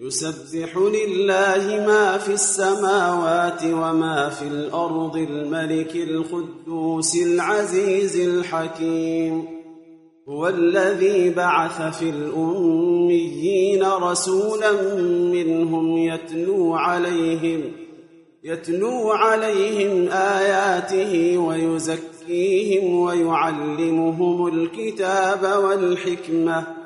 يسبح لله ما في السماوات وما في الأرض الملك القدوس العزيز الحكيم. هو الذي بعث في الأميين رسولا منهم يتلو عليهم يتلو عليهم آياته ويزكيهم ويعلمهم الكتاب والحكمة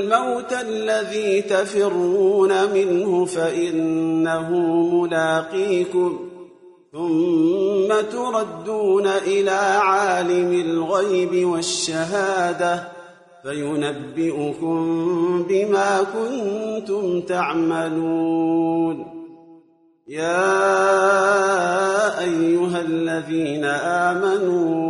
الموت الذي تفرون منه فإنه ملاقيكم ثم تردون إلى عالم الغيب والشهادة فينبئكم بما كنتم تعملون. يا أيها الذين آمنوا